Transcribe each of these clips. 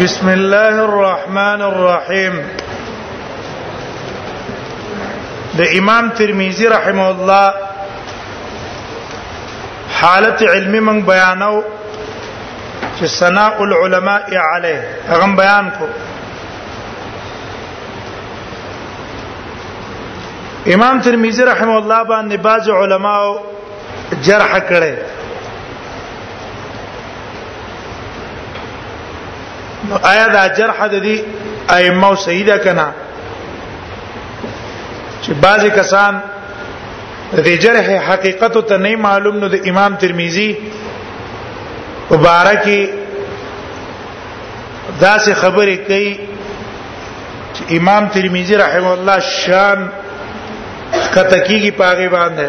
بسم الله الرحمن الرحیم د امام ترمذی رحم الله حالت علمی من بیانو چې ثناء العلماء علیه هغه بیان کو امام ترمذی رحم الله باندې باز علماو جرح کړي نو آیا دا جرح د دې ائمه او سیدا کنا چې بعضی کسان د جرح حقیقت ته نه معلوم نو د امام ترمذی مبارکي دا سه خبرې کوي چې امام ترمذی رحم الله شان کته کیږي پاګې باندې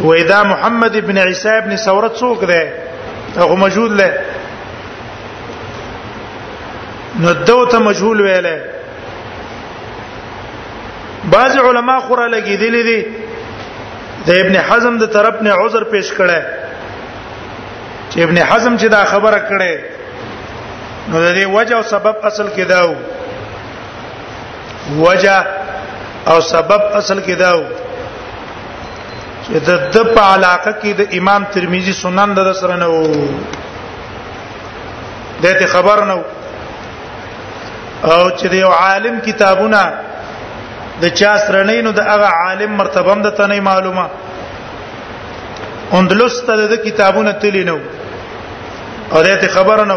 وې دا محمد ابن عیسی ابن ثوره څوک دی هغه موجود له نو دوته مجهول ویلې بعض علما خورا لګیدلې دي د ابن حزم د طرف نه عذر پیش کړي چې ابن حزم چې دا خبره کړي نو د دې وجه او سبب اصل کې داو وجه او سبب اصل کې داو چې د د په علاقه کې د امام ترمذی سنن د سره نه وو دته خبر نه او چې د یو عالم کتابونه د چا سره نه نو د هغه عالم مرتبه هم د تنه معلومه اندلس ته د کتابونه تلی نو او دته خبر نه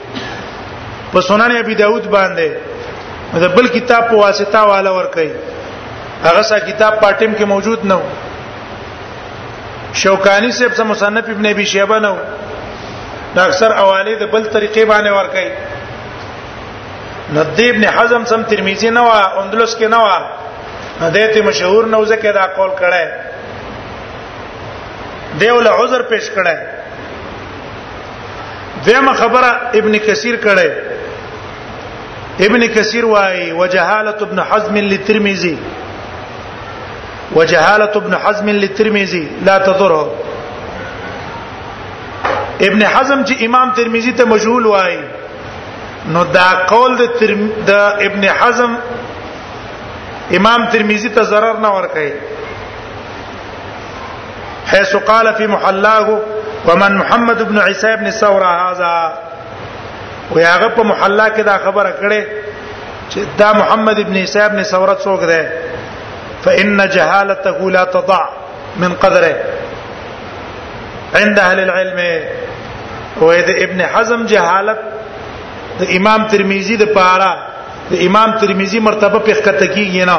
په سنن ابي داود باندې د بل کتاب په واسطه والا ور کوي هغه سا کتاب پاتم کې موجود نه و شوکانی صاحب سم مصنف ابن ابي شيبه نه و دا اکثر اواله د بل طریقې باندې ور کوي ندی ابن حزم سم ترمذی نه و اندلس کې نه و دته مشهور نه وځکه دا قول کړه دیو له عذر پیش کړه دیمه خبره ابن کثیر کړه ابن کثیر وايي وجهاله ابن حزم للترمذي وجهاله ابن حزم للترمذي لا تضره ابن حزم چې امام ترمذی ته مجهول وای نو دا قول د ترم... د ابن حزم امام ترمذی ته zarar نه ور کوي حيث قال في محلاه ومن محمد ابن عيسى ابن ثوره هذا وياغه په محلا کې دا خبره کړې چې دا محمد ابن عيسى ابن ثوره څوک دی فإن جهالته لا تضع من قدره عند اهل العلم وې د ابن حزم جهالت د امام ترمذی د پاره د امام ترمذی مرتبه په ښکته کیږي نه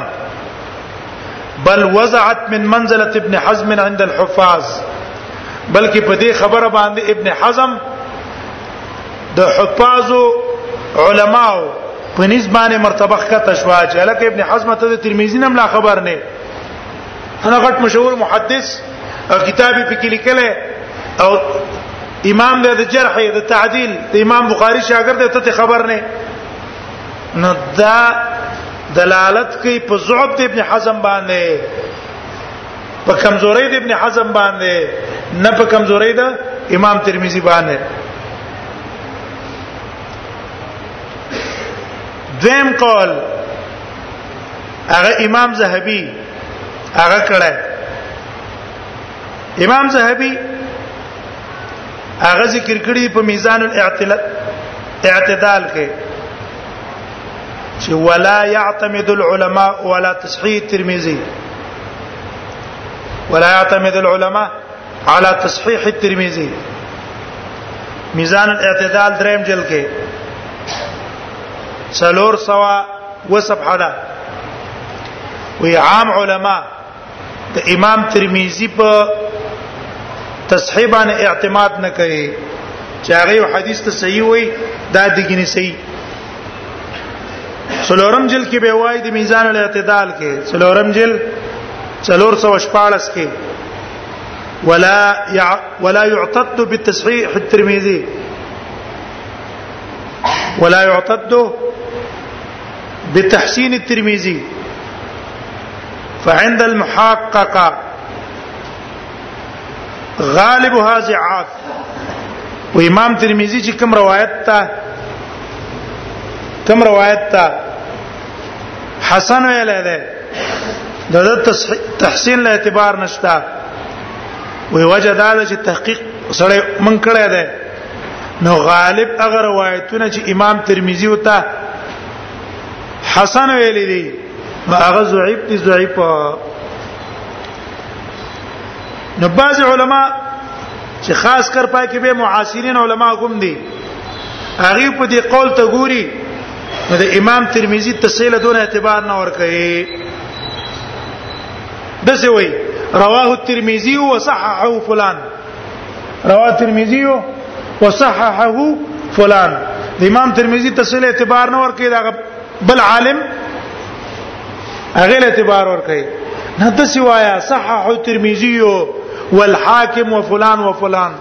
بل وزعت من منزله ابن حزم عند الحفاظ بلکې په دې خبره باندې ابن حزم د حفاظو علماو په نسبانه مرتبه ښکته شو چې الکه ابن حزم ته د ترمذی نم لا خبر نه انا غټ مشهور محدث او کتاب په کې لیکل او امام د جرح د تعدیل د امام بخاری شاګرد ته خبر نه نو دا دلالت کوي په ضعف د ابن حزم باندې په کمزوري د ابن حزم باندې نه په کمزوري د امام ترمذی باندې دیم قول هغه امام زهبي هغه کړه امام زهبي هغه ذکر کړی په میزان الاعتدال کې چې ولا يعتمد العلماء ولا تصحيح الترمذي ولا يعتمد العلماء على تصحيح الترمذي میزان الاعتدال دریم جلد کې څلور سوا و صفحه ده وی عام علما د امام ترمذی په تصحیح باندې اعتماد نه کوي چې هغه یو حدیث ته صحیح وي دا دګنی صحیح سلورم جل کې به وای د میزان الاعتدال کې سلورم جل 414 کې ولا يع... ولا يعتد بالتصحيح الترمذي ولا يعتد بتحسين الترمذي فعند المحققه غالب هذه عاف و امام ترمذی چې کوم روایت تا کوم روایت تا حسن ویل ده د تحسین له اعتبار نشتا وی وجه دا چې تحقیق سره من کړه ده نو غالب اگر روایتونه چې امام ترمذی وتا حسن ویل دي نو هغه ضعیف دي ضعیف نو بعض علما چې خاص کر پای کې به معاصرین علما کوم دي هغه په دې قول ته ګوري نو د امام ترمذی تسهیل دون اعتبار نه ور کوي دسه وی رواه الترمذی وصححه فلان رواه الترمذی وصححه فلان د امام ترمذی تسهیل اعتبار نه ور کوي دا بل عالم هغه له اعتبار ور کوي نه د سوایا صحح ترمذی والحاکم وفلان وفلان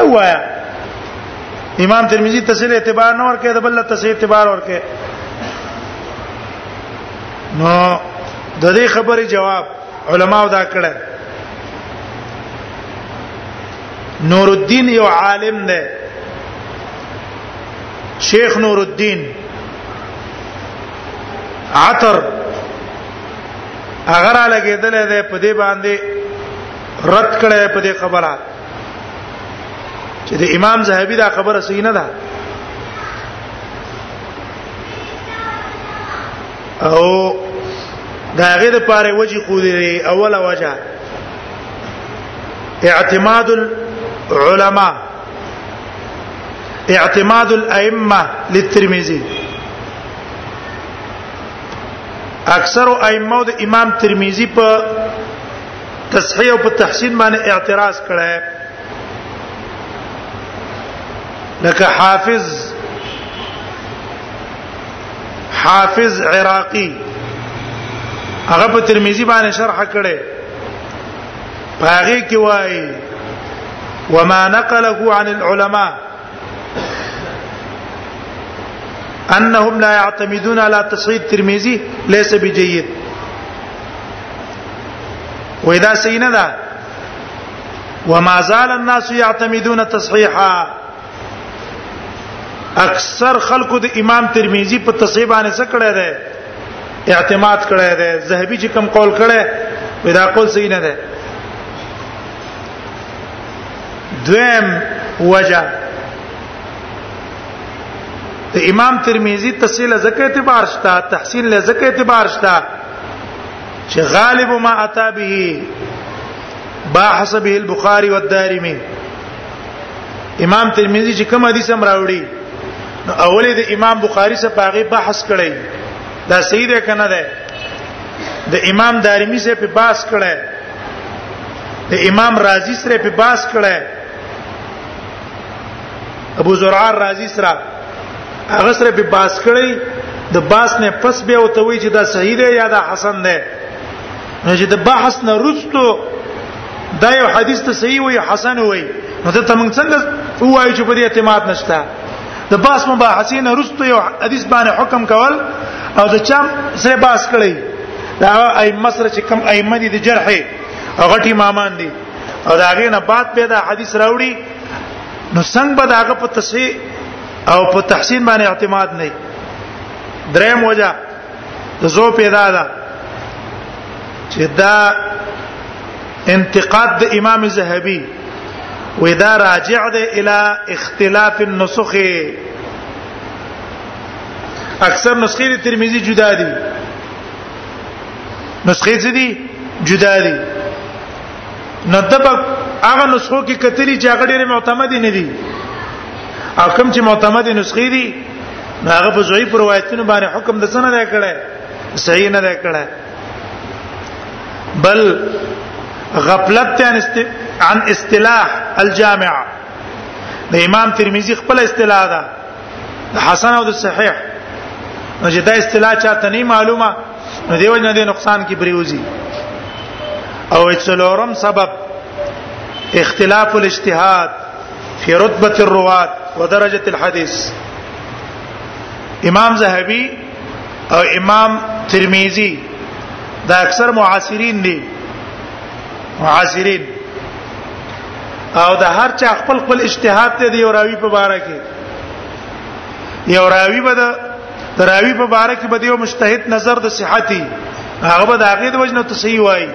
اوایا امام ترمذی تسل اعتبار نه ور کوي د بل تسل اعتبار ور کوي نو د دې خبرې جواب علماو دا کړه نور الدین یو عالم دی شیخ نور الدین عطر اگر لګیدل ده په دې باندې رد کړي په دې خبره چې د امام زاهبی دا خبره صحیح نه ده او دا غیر پاره وجه خو دی اوله وجه اعتماد العلماء اعتماد الائمه للترمذي اکثر ائمه د امام ترمذي په تصحیح او په تحسین باندې اعتراض کړی لکه حافظ حافظ عراقي هغه په ترمذی باندې شرح کړي پاغي کې وایي وما نقله عن العلماء انهم لا يعتمدون على تصحيح الترمذي ليس بجيد وې دا صحیح نه ده وما زال الناس يعتمدون تصحيحا اکثر خلکو د امام ترمذی په تصحیح باندې څه کړی دی اعتماد کړی دی زهبی چې کوم قول کړی ودا قول صحیح نه دی دویم وجه د امام ترمذی تصحیح له زکه اعتبار شته تحسین له زکه اعتبار شته چې غالب ما اتى به با حسبه البخاري والدارمي امام ترمذی چې کوم حدیث هم راوړي اولې د امام بخاری سره پاغه بحث کړي دا صحیح ده کنه ده د امام دارمی سره په بحث کړي د امام رازی سره په بحث کړي ابو زرعه رازی سره هغه سره په بحث کړي د باس نه پس به او ته وی چې دا صحیح دی یا دا حسن دی نو چې د بحث نه رستو دا یو حدیث ته صحیح وي حسن وي نو ته موږ څنګه وایو چې په دې اعتماد نشته د باس مباحثې نه رستو یو حدیث باندې حکم کول او د چم سره باس کړی دا ای مصر چې کم ائمه دي د جرح او غټي مامان دي او دا غي نه بعد به دا حدیث راوړي نو څنګه به داغه په تصحیح او په تحسین باندې اعتماد نه دریم وجه د زو پیدا ده چې دا انتقاد د امام زهبي ودا راجع ده الى اختلاف النسخ اکثر نسخې د ترمذی جدا دي نسخې څه دي جدا دي نو دبا هغه نسخو کې کتلی چې هغه ډېر معتمد نه دي او کوم چې معتمد نسخې دي هغه په ضعیف روایتونو باندې حکم د سنه نه کړي صحیح نه کړي بل غفلت عن است... عن اصطلاح الجامع د امام ترمذی خپل اصطلاح ده حسن او صحیح نو چې دا اصطلاح چاته نه معلومه نو دیو نه دي نقصان کې بریوزي او څلورم سبب اختلاف الاجتهاد فی رتبه الروات ودرجه الحديث امام زهبي او امام ترمذی دا اکثر معاصرین دي معاصرین او د هر چا خپل خپل اجتهاد ته دی او راوی په باره کې یو راوی به تراوی په باره کې بده یو مجتهد نظر د صحتي هغه به د هغه د وجنه تصحیح وای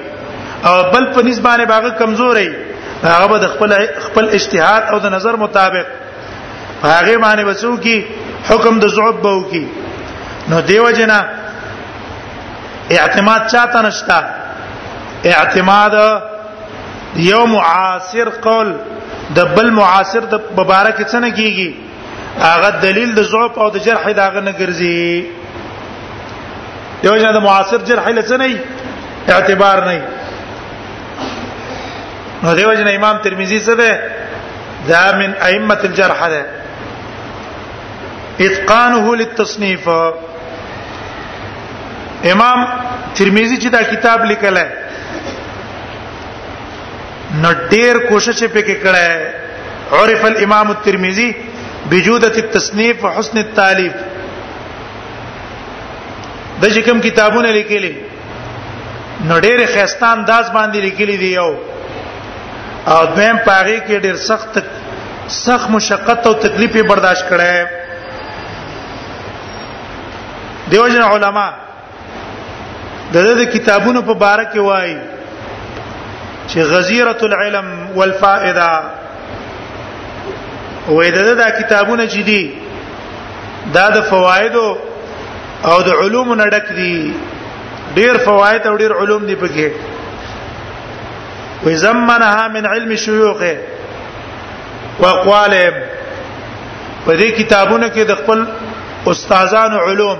او بل په نسبانه باغه کمزوري هغه به د خپل خپل اجتهاد او د نظر مطابق هغه باندې وسو کی حکم د ضعف بو کی نو دیو جنا اعتماد چاته نشتا اعتماد یو معاصر قول د بل معاصر د مبارک څنګه کیږي هغه دلیل د ضعف او د جرح دا غنه ګرځي یو جنا د معاصر جرح لته نه اعتبار نه نو دیو جنا امام ترمذی څه ده دا من ائمه الجرح ده اتقانه للتصنيف امام ترمذی چې دا کتاب لیکل نو ډیر کوشش پکې کړه عرف الامام الترمذی بجوده التصنیف وحسن التالیف د چې کوم کتابونه لیکلي نو ډېر خيسته انداز باندې لیکلي دی یو او دویم پاره کې ډېر سخت سخت مشقت او تکلیف برداشت کړي دیو جن علما د دې کتابونو په باره کې وایي چې غزيره العلم والفائده وې د دا کتابونه چې دي دا د فواید او د علوم نډک دي ډیر فواید او ډیر علوم دي پکې وې زمنها من علم شيوخه واقوالهم په دې کتابونو کې د خپل استادانو علوم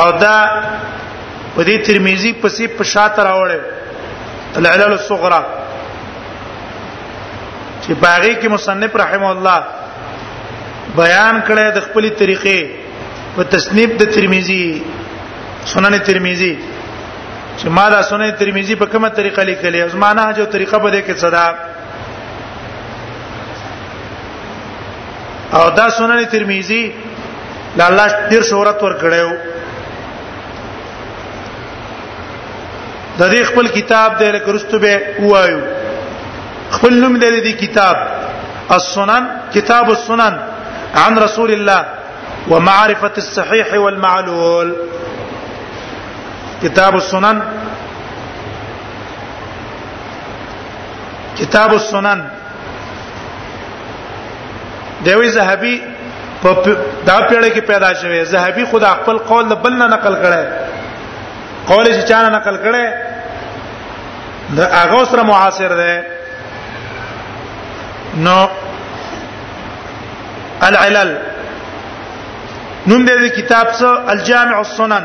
او دا په دې ترمذی پسې په شاته راوړل العلل الصغرى چې باغی کې مصنف رحم الله بیان کړی د خپلې طریقې په تصنیف د ترمذی سنن ترمذی چې ما دا سنن ترمذی په کومه طریقه لیکلې ازمانه جو طریقه په دې کې صدا او دا سنن ترمذی د الله ډیر شهرت ور کړو د دې خپل کتاب د لکرستو به وایو خپل نوم د دې کتاب السنن کتاب السنن عن رسول الله ومعرفة الصحيح والمعلول كتاب السنن کتاب السنن دوی زهبي په دا پیړه کې پیدا شوه زهبي خدا خپل قول د بل نه نقل کړي قول چې چا نه نقل کړي د هغه سره معاصر ده نو العلل نوم دې کتاب څه الجامع السنن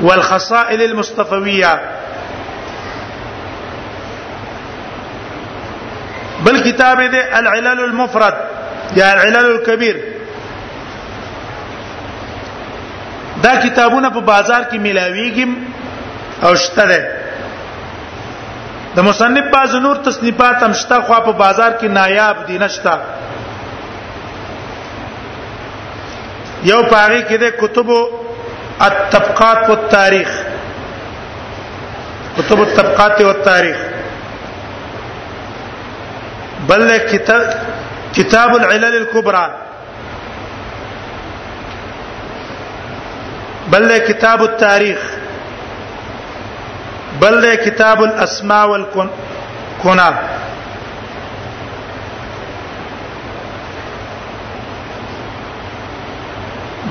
والخصائل المصطفويه بل کتاب دی العلل المفرد یا العلل الكبير دا کتابونه په بازار کې ملاويږي او شته ده د مصنف باز نور تصنیفات هم شته خو په بازار کې نایاب دي نشته یو پاره کې د کتب الطبقات په تاریخ کتب الطبقات او تاریخ بل کتاب کتاب العلل الكبرى بل کتاب التاریخ بل دی کتاب الاسماء والکنى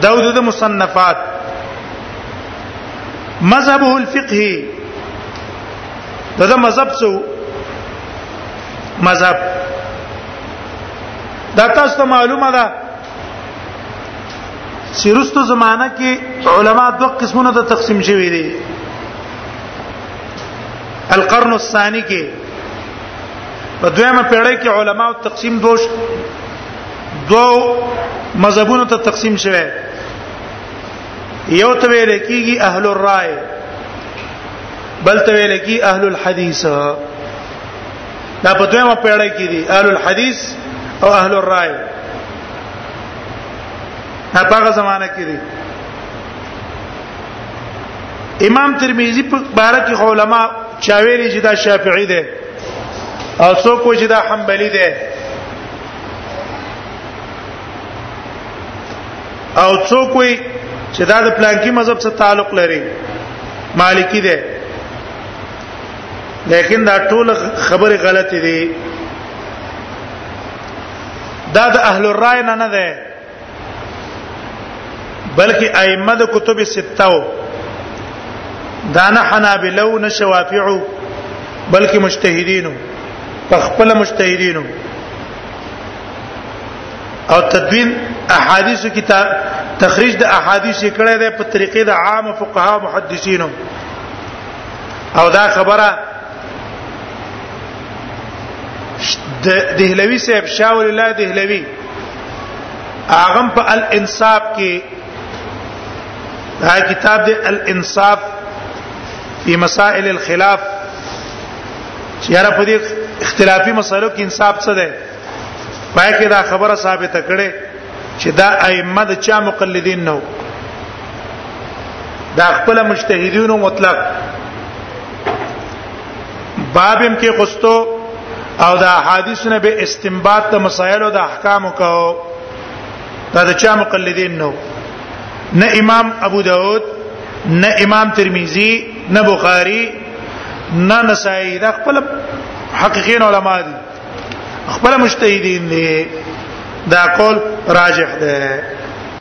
داود د مصنفات مذهبه الفقهي دا مذهب څو مذهب دا تاسو ته معلومه ده چې رستو زمانہ کې علما دوه قسمونه د تقسیم شوی دي القرن الثاني کې په دویمه پیړۍ کې علما او تقسیم دوه دوو مذهبونو ته تقسیم شوه یو ته ویل کیږي اهل الرای بل ته ویل کیږي اهل الحدیث دا په دویمه پیړۍ کې دي اهل الحدیث او اهل الرای هغه زمانہ کې دي امام ترمذی په باره کې علما چاویلی چې دا شافعي دي او څوک چې دا حنبلي دي او څوک وي چې دا د پلانکی مذهب سره تعلق لري مالکی دی لیکن دا ټول خبره غلطه دي دا د اهل الرای نه نه ده بلکې ائمه د کتب سته او دانه حنابلو نه شوافعو بلکې مجتهدینو په خپل مجتهدینو او تدوین احادیث کتاب تخریج د احادیث کړه ده په طریقې د عام فقها محدثینو او دا خبره د دهلوی صاحب شاول الله دهلوی اغم په الانصاف کې دا کتاب د الانصاف په مسائل الخلاف چې یاره په دې اختلافي مسایلو کې انصاف څه دی پای کې دا خبره ثابته کړي چې دا ائمه د چا مقلدین نه دا خپل مجتهدینو مطلق بابم کې غستو او دا حدیث نه به استنباط ته مسائل او د احکام کو دا د چا مقلدین نو نه امام ابو داود نه امام ترمذی نه بخاری نه نسائی دا خپل حقیقین علما دي خپل مجتهدین دي دا قول راجح ده